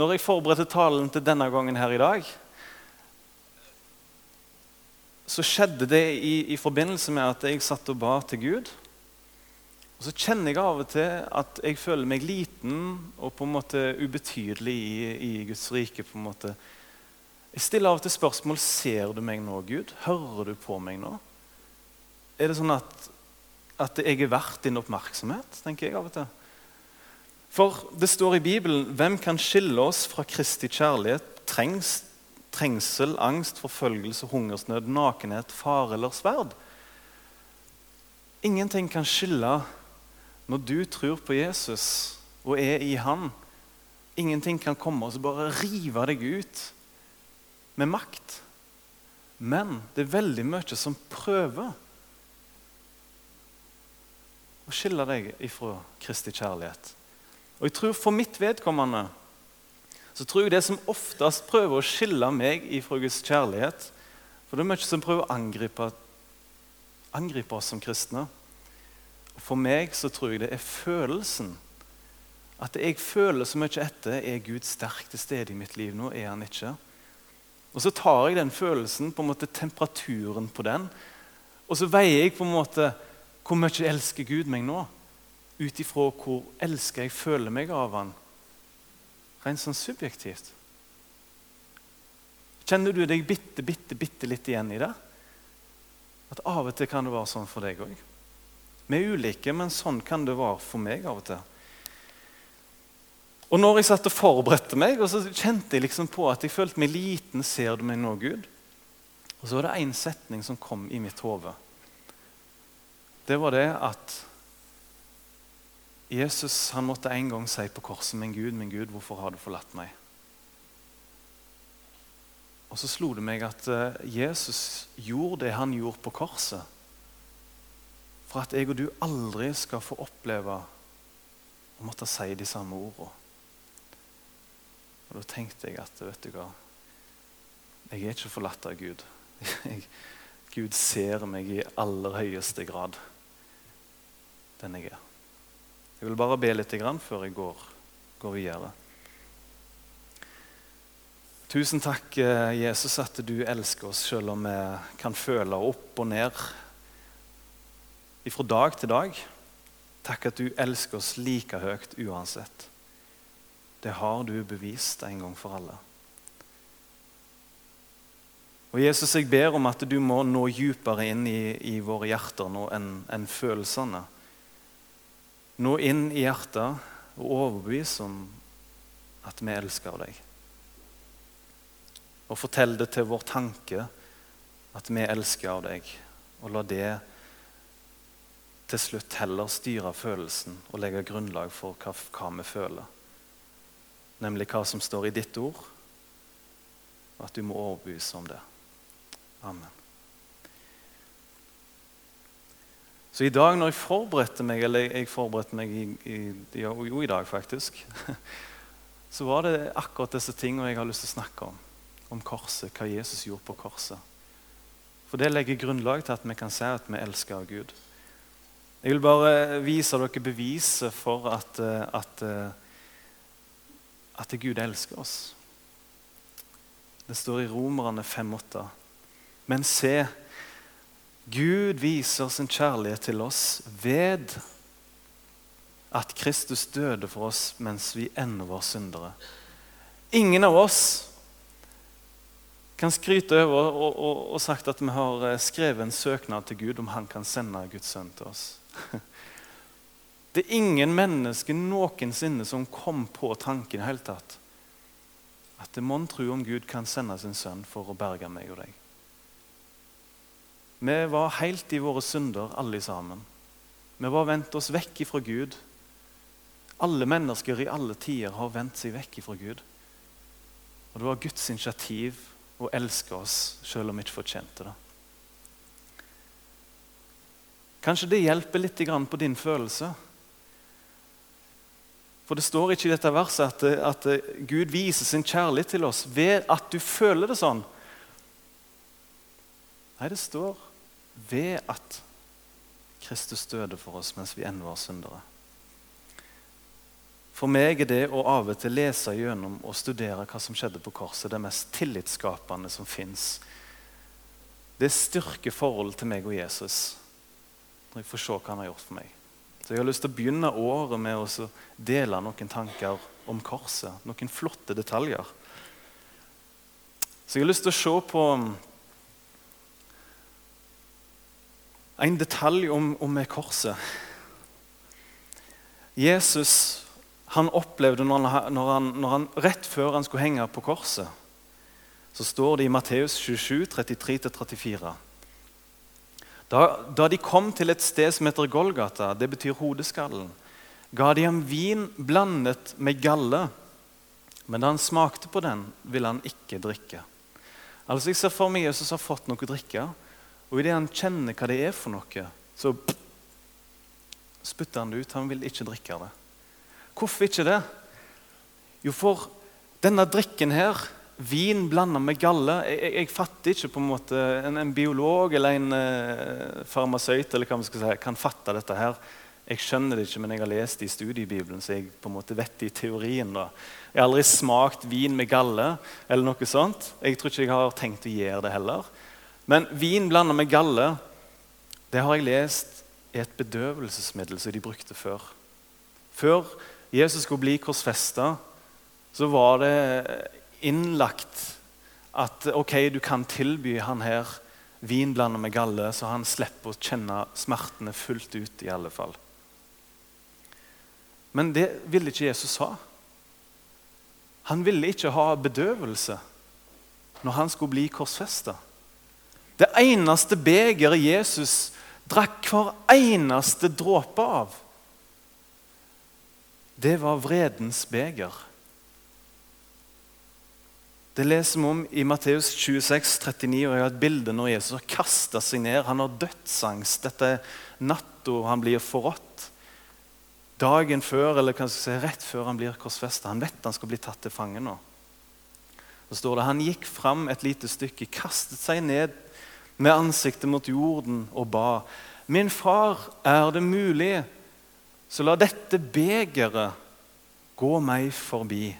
når jeg forberedte talen til denne gangen her i dag, så skjedde det i, i forbindelse med at jeg satt og ba til Gud. Og så kjenner jeg av og til at jeg føler meg liten og på en måte ubetydelig i, i Guds rike. på en måte. Jeg stiller av og til spørsmål ser du meg nå, Gud. Hører du på meg nå? Er det sånn at, at jeg er verdt din oppmerksomhet? tenker jeg av og til. For det står i Bibelen hvem kan skille oss fra Kristi kjærlighet? Trengs, trengsel, angst, forfølgelse, hungersnød, nakenhet, fare eller sverd? Ingenting kan skille når du tror på Jesus og er i Han. Ingenting kan komme og bare rive deg ut med makt. Men det er veldig mye som prøver å skille deg ifra Kristi kjærlighet. Og jeg tror For mitt vedkommende så tror jeg det som oftest prøver å skille meg ifra Guds kjærlighet For det er mye som prøver å angripe, angripe oss som kristne. Og For meg så tror jeg det er følelsen. At jeg føler så mye etter er Gud sterk til stede i mitt liv. Nå er han ikke. Og Så tar jeg den følelsen, på en måte temperaturen på den, og så veier jeg på en måte hvor mye elsker Gud meg nå ut ifra hvor elska jeg føler meg av han, rent sånn subjektivt. Kjenner du deg bitte, bitte, bitte litt igjen i det? At av og til kan det være sånn for deg òg. Vi er ulike, men sånn kan det være for meg av og til. Og når jeg satt og forberedte meg, og så kjente jeg liksom på at jeg følte meg liten. Ser du meg nå, Gud? Og så var det én setning som kom i mitt hode. Det var det at Jesus han måtte en gang si på korset, 'Min Gud, min Gud, hvorfor har du forlatt meg?' Og så slo det meg at eh, Jesus gjorde det han gjorde på korset, for at jeg og du aldri skal få oppleve å måtte si de samme ordene. Og Da tenkte jeg at vet du hva, jeg er ikke forlatt av Gud. Gud ser meg i aller høyeste grad, den jeg er. Jeg vil bare be litt før jeg går, går videre. Tusen takk, eh, Jesus, at du elsker oss selv om vi kan føle opp og ned fra dag til dag. Takk at du elsker oss like høyt uansett. Det har du bevist en gang for alle. Og Jesus, Jeg ber om at du må nå dypere inn i, i våre hjerter nå enn en følelsene nå inn i hjertet og overbevise om at vi elsker deg. Og fortell det til vår tanke at vi elsker deg. Og la det til slutt heller styre følelsen og legge grunnlag for hva, hva vi føler. Nemlig hva som står i ditt ord, og at du må overbevise om det. Amen. Så i dag når jeg forberedte meg, eller jeg forberedte meg i, i, jo, i dag faktisk, så var det akkurat disse tingene jeg har lyst til å snakke om. Om korset, hva Jesus gjorde på korset. For det legger grunnlag til at vi kan si at vi elsker Gud. Jeg vil bare vise dere beviset for at, at, at Gud elsker oss. Det står i Romerne 5,8. Men se, Gud viser sin kjærlighet til oss ved at Kristus døde for oss mens vi ennå var syndere. Ingen av oss kan skryte over og, og, og, sagt at vi har eh, skrevet en søknad til Gud om han kan sende Guds sønn til oss. Det er ingen menneske noensinne som kom på tanken i hele tatt at det mon tro om Gud kan sende sin sønn for å berge meg og deg. Vi var helt i våre synder, alle sammen. Vi var vendt oss vekk ifra Gud. Alle mennesker i alle tider har vendt seg vekk ifra Gud. Og det var Guds initiativ å elske oss selv om vi ikke fortjente det. Kanskje det hjelper litt på din følelse. For det står ikke i dette verset at, Gud viser sin kjærlighet til oss ved at du føler det sånn. Nei, det står ved at Kristus døde for oss mens vi ennå var syndere. For meg er det å av og til lese gjennom og studere hva som skjedde på korset, det mest tillitsskapende som fins. Det styrker forholdet til meg og Jesus når jeg får se hva han har gjort for meg. Så Jeg har lyst til å begynne året med å dele noen tanker om korset. Noen flotte detaljer. Så jeg har lyst til å se på en detalj om, om korset. Jesus han opplevde når han, når, han, når han, Rett før han skulle henge på korset, så står det i Matteus 27, 33-34. Da, da, de kom til et sted som heter Golgata, det betyr hodeskallen, ga de ham vin blandet med galle. Men da han smakte på den, ville han ikke drikke. Altså Jeg ser for meg Jesus har fått noe å drikke. Og idet han kjenner hva det er for noe, så spytter han det ut. Han vil ikke drikke det. Hvorfor ikke det? Jo, for denne drikken her, vin blanda med galle jeg, jeg, fatter ikke på en måte En, en biolog eller en eh, farmasøyt eller hva man skal si, kan fatte dette her. Jeg skjønner det ikke, men jeg har lest det i studiebibelen, så jeg på en måte vet det i teorien. da. Jeg har aldri smakt vin med galle eller noe sånt. Jeg tror ikke jeg har tenkt å gjøre det heller. Men vin blanda med galle det har jeg lest er et bedøvelsesmiddel som de brukte før. Før Jesus skulle bli korsfesta, så var det innlagt at ok, du kan tilby han her vin blanda med galle, så han slipper å kjenne smertene fullt ut. i alle fall. Men det ville ikke Jesus ha. Han ville ikke ha bedøvelse når han skulle bli korsfesta. Det eneste begeret Jesus drakk hver eneste dråpe av, det var vredens beger. Det leser vi om i Matteus 26, 39, og jeg har et bilde når Jesus har kasta seg ned. Han har dødsangst. Dette er natta han blir forrådt. Dagen før, eller kanskje si rett før han blir korsfesta. Han vet han skal bli tatt til fange nå. Så står det, Han gikk fram et lite stykke, kastet seg ned med ansiktet mot jorden og ba. Min far, er det mulig, så la dette begeret gå meg forbi.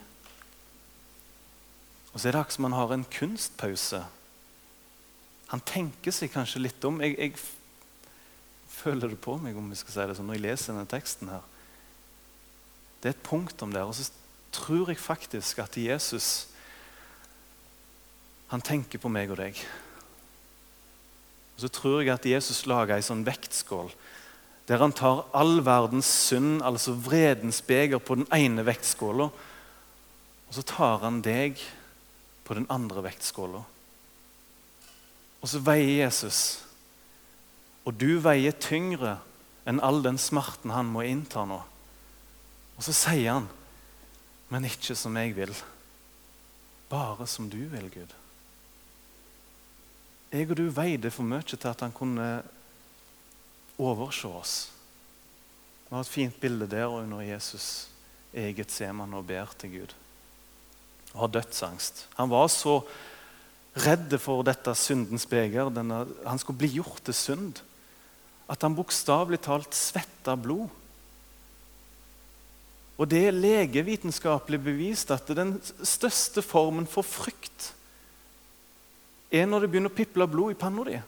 Og så er det akkurat som han har en kunstpause. Han tenker seg kanskje litt om. Jeg, jeg føler det på meg om jeg skal si det sånn, når jeg leser denne teksten. her. Det er et punktum der. Og så tror jeg faktisk at Jesus han tenker på meg og deg. Og så tror jeg at Jesus lager ei sånn vektskål der han tar all verdens synd, altså vredens beger, på den ene vektskåla. Og så tar han deg på den andre vektskåla. Og så veier Jesus. Og du veier tyngre enn all den smerten han må innta nå. Og så sier han, 'Men ikke som jeg vil, bare som du vil, Gud'. Jeg og du veide for mye til at han kunne overse oss. Vi har et fint bilde der under Jesus eget seman og ber til Gud. Og har dødsangst. Han var så redd for dette syndens beger, denne, han skulle bli gjort til synd, at han bokstavelig talt svetta blod. Og det er legevitenskapelig bevist at det er den største formen for frykt er når det begynner å piple blod i panna di.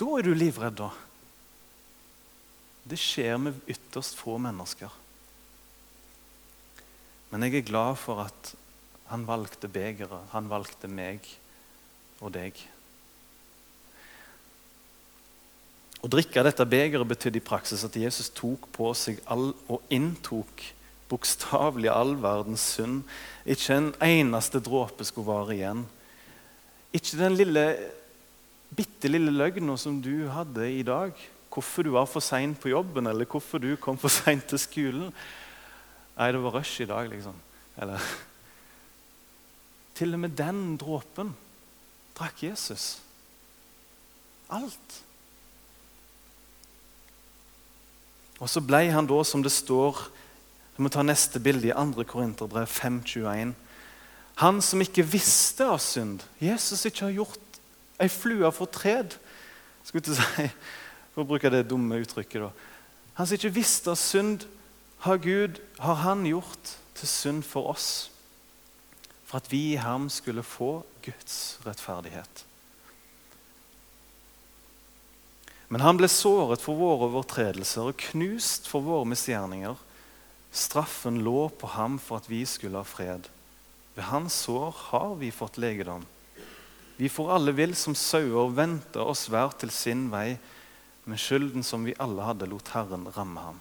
Da er du livredd. da. Det skjer med ytterst få mennesker. Men jeg er glad for at han valgte begeret. Han valgte meg og deg. Å drikke dette begeret betydde i praksis at Jesus tok på seg all, og inntok bokstavelig all verdens synd. Ikke en eneste dråpe skulle vare igjen. Ikke den lille, bitte lille løgna som du hadde i dag. Hvorfor du var for sein på jobben, eller hvorfor du kom for seint til skolen. Nei, det var rush i dag, liksom. Eller Til og med den dråpen drakk Jesus. Alt. Og så ble han da, som det står Vi må ta neste bilde i 2. Korinterbrev 5.21. Han som ikke visste av synd. Jesus ikke har gjort ei flue fortred. Skulle ikke si, For å bruke det dumme uttrykket. da. Han som ikke visste av synd, har Gud har han gjort til synd for oss, for at vi i ham skulle få Guds rettferdighet. Men han ble såret for våre overtredelser og knust for våre misgjerninger. Straffen lå på ham for at vi skulle ha fred. Ved hans sår har vi fått legedom. Vi får alle vill som sauer vente oss hver til sin vei, men skylden som vi alle hadde, lot Herren ramme ham.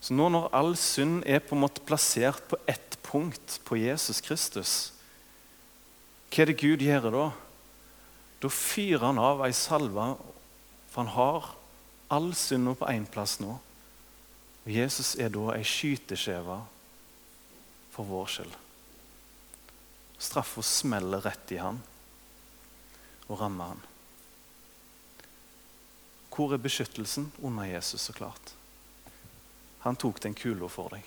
Så nå når all synd er på en måte plassert på ett punkt, på Jesus Kristus, hva er det Gud gjør da? Da fyrer han av ei salve, for han har all synda på én plass nå. Og Jesus er da ei skyteskjeve for vår skyld. Straffa smeller rett i han og rammer han. Hvor er beskyttelsen? Under Jesus, så klart. Han tok den kula for deg.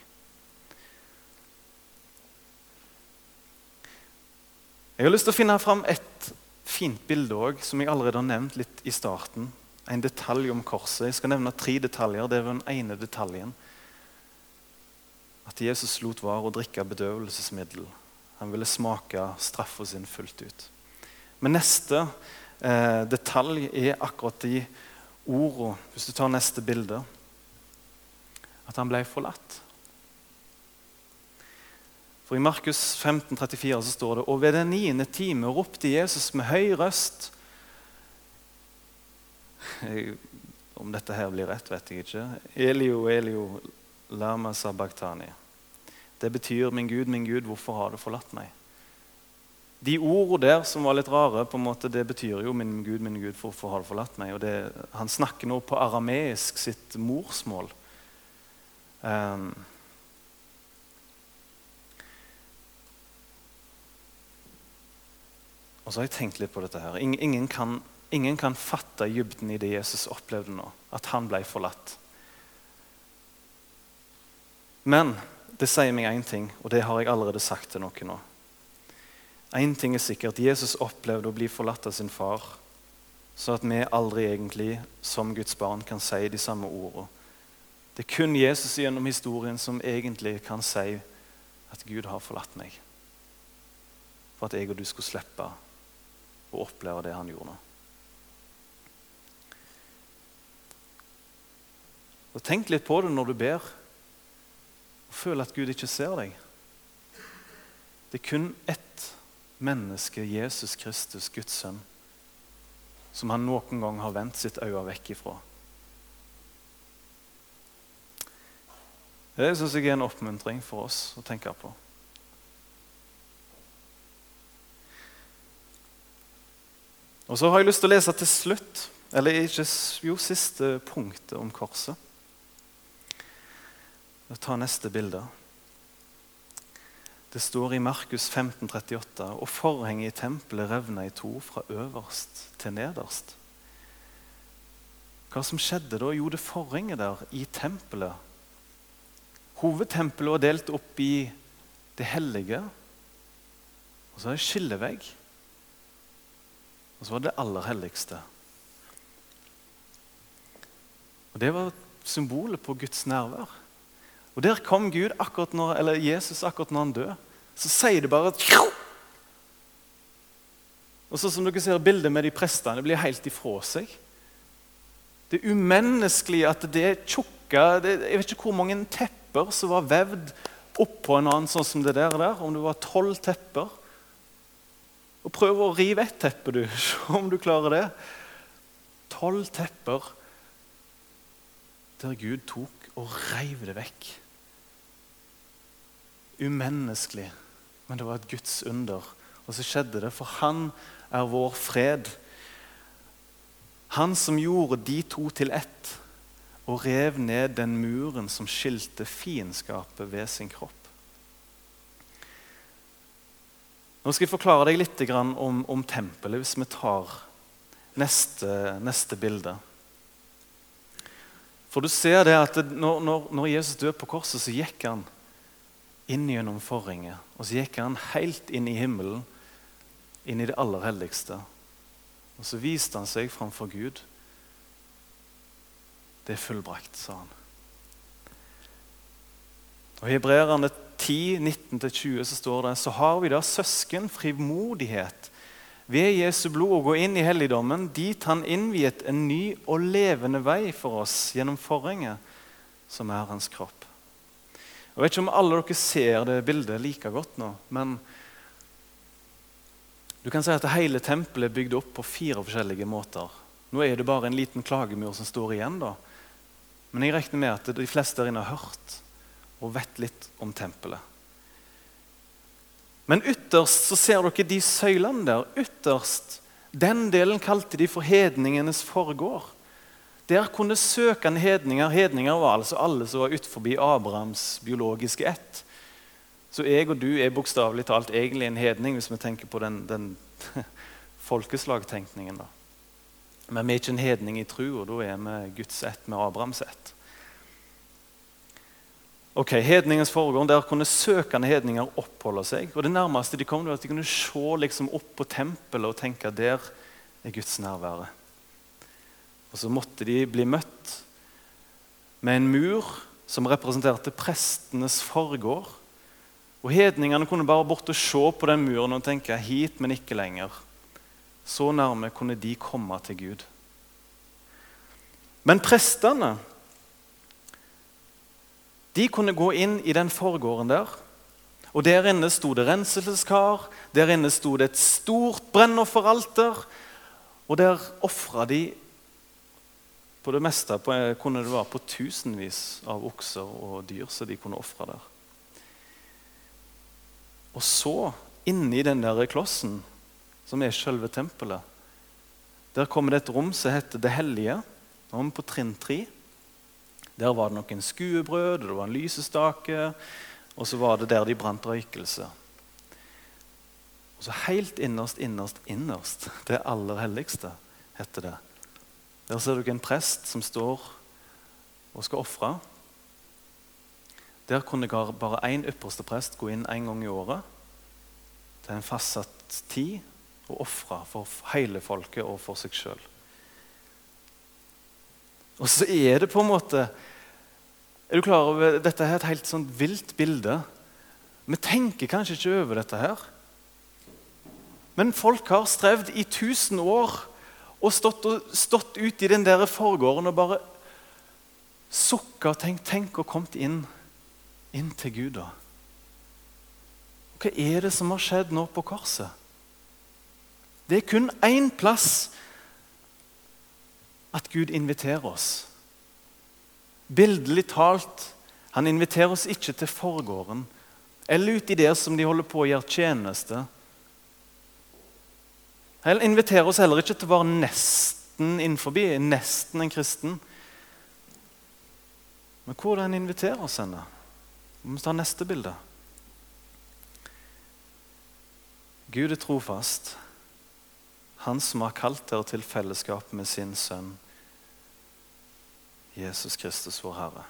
Jeg har lyst til å finne fram et fint bilde også, som jeg allerede har nevnt litt i starten. En detalj om korset. Jeg skal nevne tre detaljer. Det er den ene detaljen. At Jesus lot være å drikke bedøvelsesmiddel. Han ville smake straffa sin fullt ut. Men neste eh, detalj er akkurat de ordene. Hvis du tar neste bilde at han ble forlatt. For I Markus 15, 34 så står det og ved den niende time ropte Jesus med høy røst Om dette her blir rett, vet jeg ikke. Elio, Elio, lama sabachthani. Det betyr 'min Gud, min Gud, hvorfor har du forlatt meg'? De ordene der som var litt rare, på en måte, det betyr jo 'min Gud, min Gud, hvorfor har du forlatt meg'? Og det, han snakker nå på arameisk sitt morsmål. Um, og så har jeg tenkt litt på dette. her. Ingen kan, ingen kan fatte dybden i det Jesus opplevde nå. At han ble forlatt. Men det sier meg én ting, og det har jeg allerede sagt til noen nå. Én ting er sikkert. Jesus opplevde å bli forlatt av sin far, så at vi aldri egentlig som Guds barn kan si de samme ordene det er kun Jesus gjennom historien som egentlig kan si at Gud har forlatt meg. For at jeg og du skulle slippe å oppleve det han gjorde. nå. Og Tenk litt på det når du ber og føler at Gud ikke ser deg. Det er kun ett menneske, Jesus Kristus, Guds sønn, som han noen gang har vendt sitt øye vekk ifra. Det syns jeg er en oppmuntring for oss å tenke på. Og Så har jeg lyst til å lese til slutt, eller ikke, jo, siste punktet om korset. Jeg tar neste bilde. Det står i Markus 15, 38, og forhenget i tempelet revna i to fra øverst til nederst. Hva som skjedde da? Jo, det forhenget der i tempelet Hovedtempelet var delt opp i det hellige, og så er det skillevegg. Og så var det det aller helligste. Og Det var symbolet på Guds nærvær. Og Der kom Gud akkurat når, eller Jesus akkurat når han døde. Så sier det bare Og så som dere ser bildet med de prestene, det blir helt ifra seg. Det er umenneskelig at det er tjukke Jeg vet ikke hvor mange tepper som var vevd oppå en annen, sånn som det der. der om det var tolv tepper. Og Prøv å rive ett teppe, du. Se om du klarer det. Tolv tepper der Gud tok og reiv det vekk. Umenneskelig, men det var et Guds under. Og så skjedde det, for han er vår fred. Han som gjorde de to til ett og rev ned den muren som skilte fiendskapet ved sin kropp. Nå skal jeg forklare deg litt om, om tempelet, hvis vi tar neste, neste, bilde. For du ser det at når, når, Jesus døde på korset, så gikk han inn gjennom forhenget. Og så gikk han helt inn i himmelen, inn i det aller helligste. Og så viste han seg framfor Gud. Det er fullbrakt, sa han. Og I Hebreerne 10, 19-20 så står det så har vi da søsken frimodighet ved Jesu blod å gå inn i helligdommen, dit han innviet en ny og levende vei for oss gjennom forhenget, som er hans kropp. Jeg vet ikke om alle dere ser det bildet like godt nå, men du kan si at hele tempelet er bygd opp på fire forskjellige måter. Nå er det bare en liten klagemur som står igjen, da. men jeg regner med at de fleste der inne har hørt og vet litt om tempelet. Men ytterst så ser dere de søylene der. Ytterst, Den delen kalte de for hedningenes forgård. Der kunne søkende hedninger Hedninger var altså alle som var utenfor Abrahams biologiske ett. Så jeg og du er bokstavelig talt egentlig en hedning, hvis vi tenker på den, den folkeslagtenkningen. da. Men vi er ikke en hedning i tru, og da er vi Guds ett med Abrahams ett. Ok, Hedningens foregård, Der kunne søkende hedninger oppholde seg. og Det nærmeste de kom, var at de kunne se liksom opp på tempelet og tenke at der er Guds nærvære. Og Så måtte de bli møtt med en mur som representerte prestenes forgård. Og Hedningene kunne bare bort og se på den muren og tenke hit, men ikke lenger. Så nærme kunne de komme til Gud. Men prestene de kunne gå inn i den forgården der. Og Der inne sto det renselseskar, der inne sto det et stort brennofferalter. Og der ofra de på det meste kunne det være på tusenvis av okser og dyr som de kunne ofre der. Og så, inni den der klossen, som er selve tempelet, der kommer det et rom som heter Det hellige. Nå er vi på trinn tre. Der var det noen skuebrød, det var en lysestake, og så var det der de brant røykelse. Og så Helt innerst, innerst, innerst, det aller helligste, heter det. Der ser dere en prest som står og skal ofre. Der kunne bare én ypperste prest gå inn en gang i året til en fastsatt tid og ofre for hele folket og for seg sjøl. Og så er det på en måte Er du klar over Dette er et helt sånn vilt bilde. Vi tenker kanskje ikke over dette her. Men folk har strevd i tusen år og stått, stått ute i den der forgården og bare sukka og tenkt Tenk og kommet inn, inn til Gud, da. Hva er det som har skjedd nå på korset? Det er kun én plass at Gud inviterer oss. Bildelig talt, han inviterer oss ikke til forgården eller ut i det som de holder på å gjøre tjeneste. Han inviterer oss heller ikke til å være nesten innenfor, nesten en kristen. Men hvor han inviterer oss henne? Vi må ta neste bilde. Gud er trofast, han som har kalt dere til fellesskap med sin sønn. Jesus Kristus, vår Herre.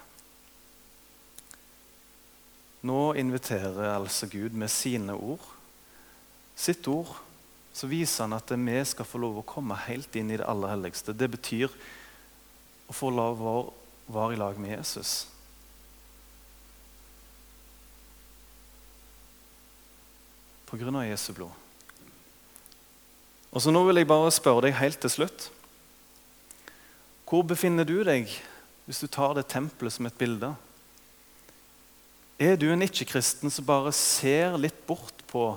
Nå inviterer altså Gud med sine ord, sitt ord, så viser han at vi skal få lov å komme helt inn i det aller helligste. Det betyr å få lov å være i lag med Jesus. På grunn av Jesu blod. Og så Nå vil jeg bare spørre deg helt til slutt. Hvor befinner du deg hvis du tar det tempelet som et bilde? Er du en ikke-kristen som bare ser litt bort på,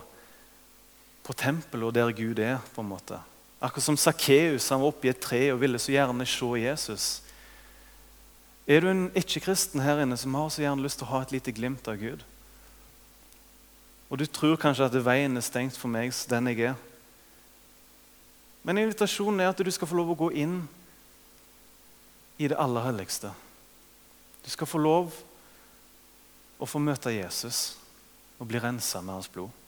på tempelet og der Gud er? på en måte? Akkurat som Sakkeus var oppe i et tre og ville så gjerne se Jesus. Er du en ikke-kristen her inne som har så gjerne lyst til å ha et lite glimt av Gud? Og du tror kanskje at veien er stengt for meg, den jeg er. Men invitasjonen er at du skal få lov å gå inn i det aller helligste. Du skal få lov å få møte Jesus og bli rensa med hans blod.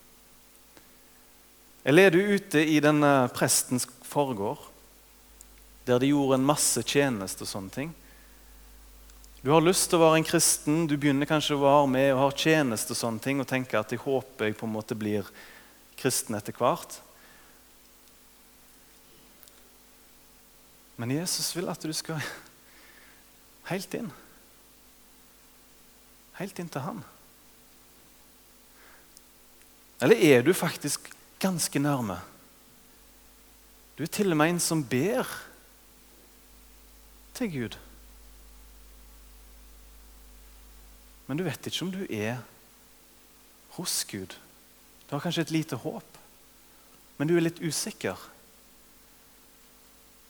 Eller er du ute i denne prestens forgård, der de gjorde en masse tjeneste og sånne ting? Du har lyst til å være en kristen, du begynner kanskje å være med og har tjeneste og sånne ting, og tenker at jeg håper jeg på en måte blir kristen etter hvert. Men Jesus vil at du skal Helt inn. Helt inn til han. Eller er du faktisk ganske nærme? Du er til og med en som ber til Gud. Men du vet ikke om du er hos Gud. Du har kanskje et lite håp, men du er litt usikker.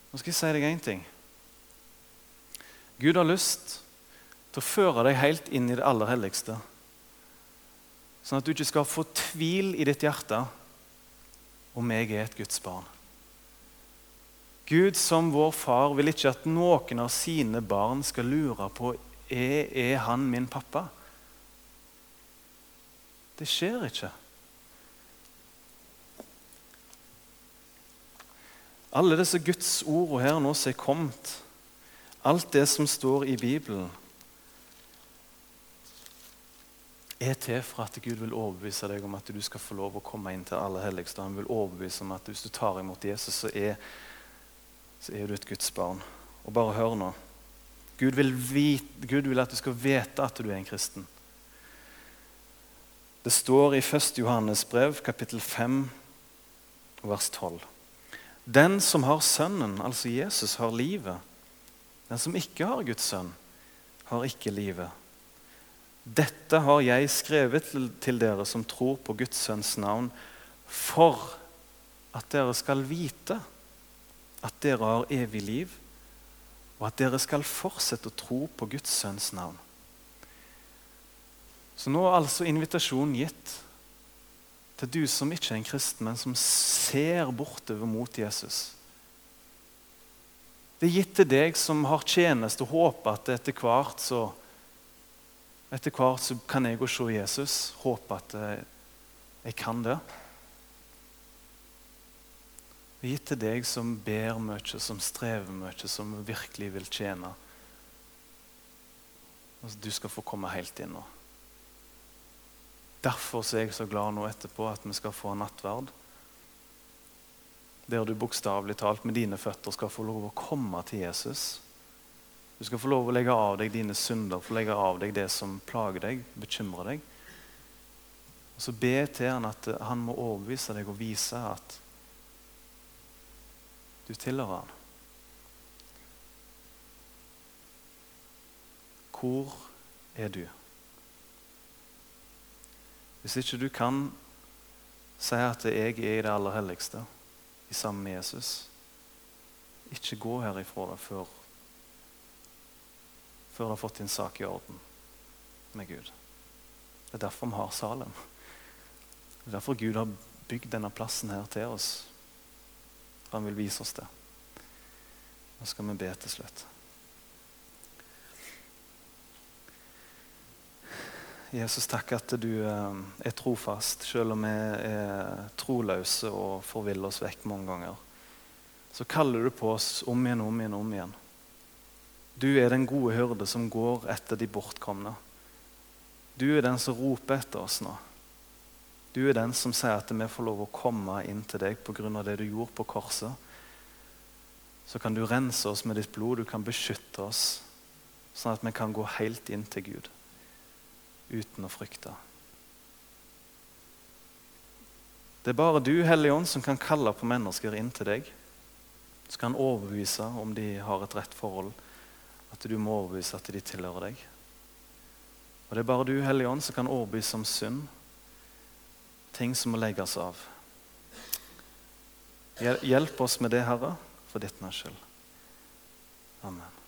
Nå skal jeg si deg én ting. Gud har lyst til å føre deg helt inn i det aller helligste. Sånn at du ikke skal få tvil i ditt hjerte om jeg er et Guds barn. Gud som vår far vil ikke at noen av sine barn skal lure på er, er han min pappa. Det skjer ikke. Alle disse Guds ordene her nå som er kommet, alt det som står i Bibelen, er til for at Gud vil overbevise deg om at du skal få lov å komme inn til alle helligste. Han vil overbevise om at hvis du tar imot Jesus, så er, så er du et Guds barn. Og bare hør nå. Gud vil, vite, Gud vil at du skal vite at du er en kristen. Det står i 1. Johannes brev, kapittel 5, vers 12. Den som har Sønnen, altså Jesus, har livet. Den som ikke har Guds sønn, har ikke livet. Dette har jeg skrevet til dere som tror på Guds sønns navn, for at dere skal vite at dere har evig liv, og at dere skal fortsette å tro på Guds sønns navn. Så nå er altså invitasjonen gitt til du som ikke er en kristen, men som ser bortover mot Jesus. Det er gitt til deg som har tjeneste, og håper at etter hvert så etter hvert så kan jeg og se Jesus, håpe at eh, jeg kan det. Og gitt til deg som ber mye, som strever mye, som virkelig vil tjene. Altså, du skal få komme helt inn nå. Derfor er jeg så glad nå etterpå at vi skal få nattverd. Der du bokstavelig talt med dine føtter skal få lov å komme til Jesus. Du skal få lov å legge av deg dine synder, få legge av deg det som plager deg, bekymrer deg. Og så be til han at han må overbevise deg og vise at du tilhører han. Hvor er du? Hvis ikke du kan si at jeg er i det aller helligste i sammen med Jesus, ikke gå herifra da før før du har fått din sak i orden med Gud. Det er derfor vi har Salem. Det er derfor Gud har bygd denne plassen her til oss. Han vil vise oss det. Nå skal vi be til slutt. Jesus, takk at du eh, er trofast, selv om vi er troløse og forviller oss vekk mange ganger. Så kaller du på oss om igjen, om igjen, om igjen. Du er den gode hyrde som går etter de bortkomne. Du er den som roper etter oss nå. Du er den som sier at vi får lov å komme inn til deg pga. det du gjorde på korset. Så kan du rense oss med ditt blod, du kan beskytte oss, sånn at vi kan gå helt inn til Gud uten å frykte. Det er bare du, Hellige Ånd, som kan kalle på mennesker inn til deg. Som kan overbevise om de har et rett forhold at du må overbevise at de tilhører deg. Og Det er bare du, Hellige Ånd, som kan overbevise om synd. Ting som må legges av. Hjelp oss med det, Herre, for ditt navns skyld. Amen.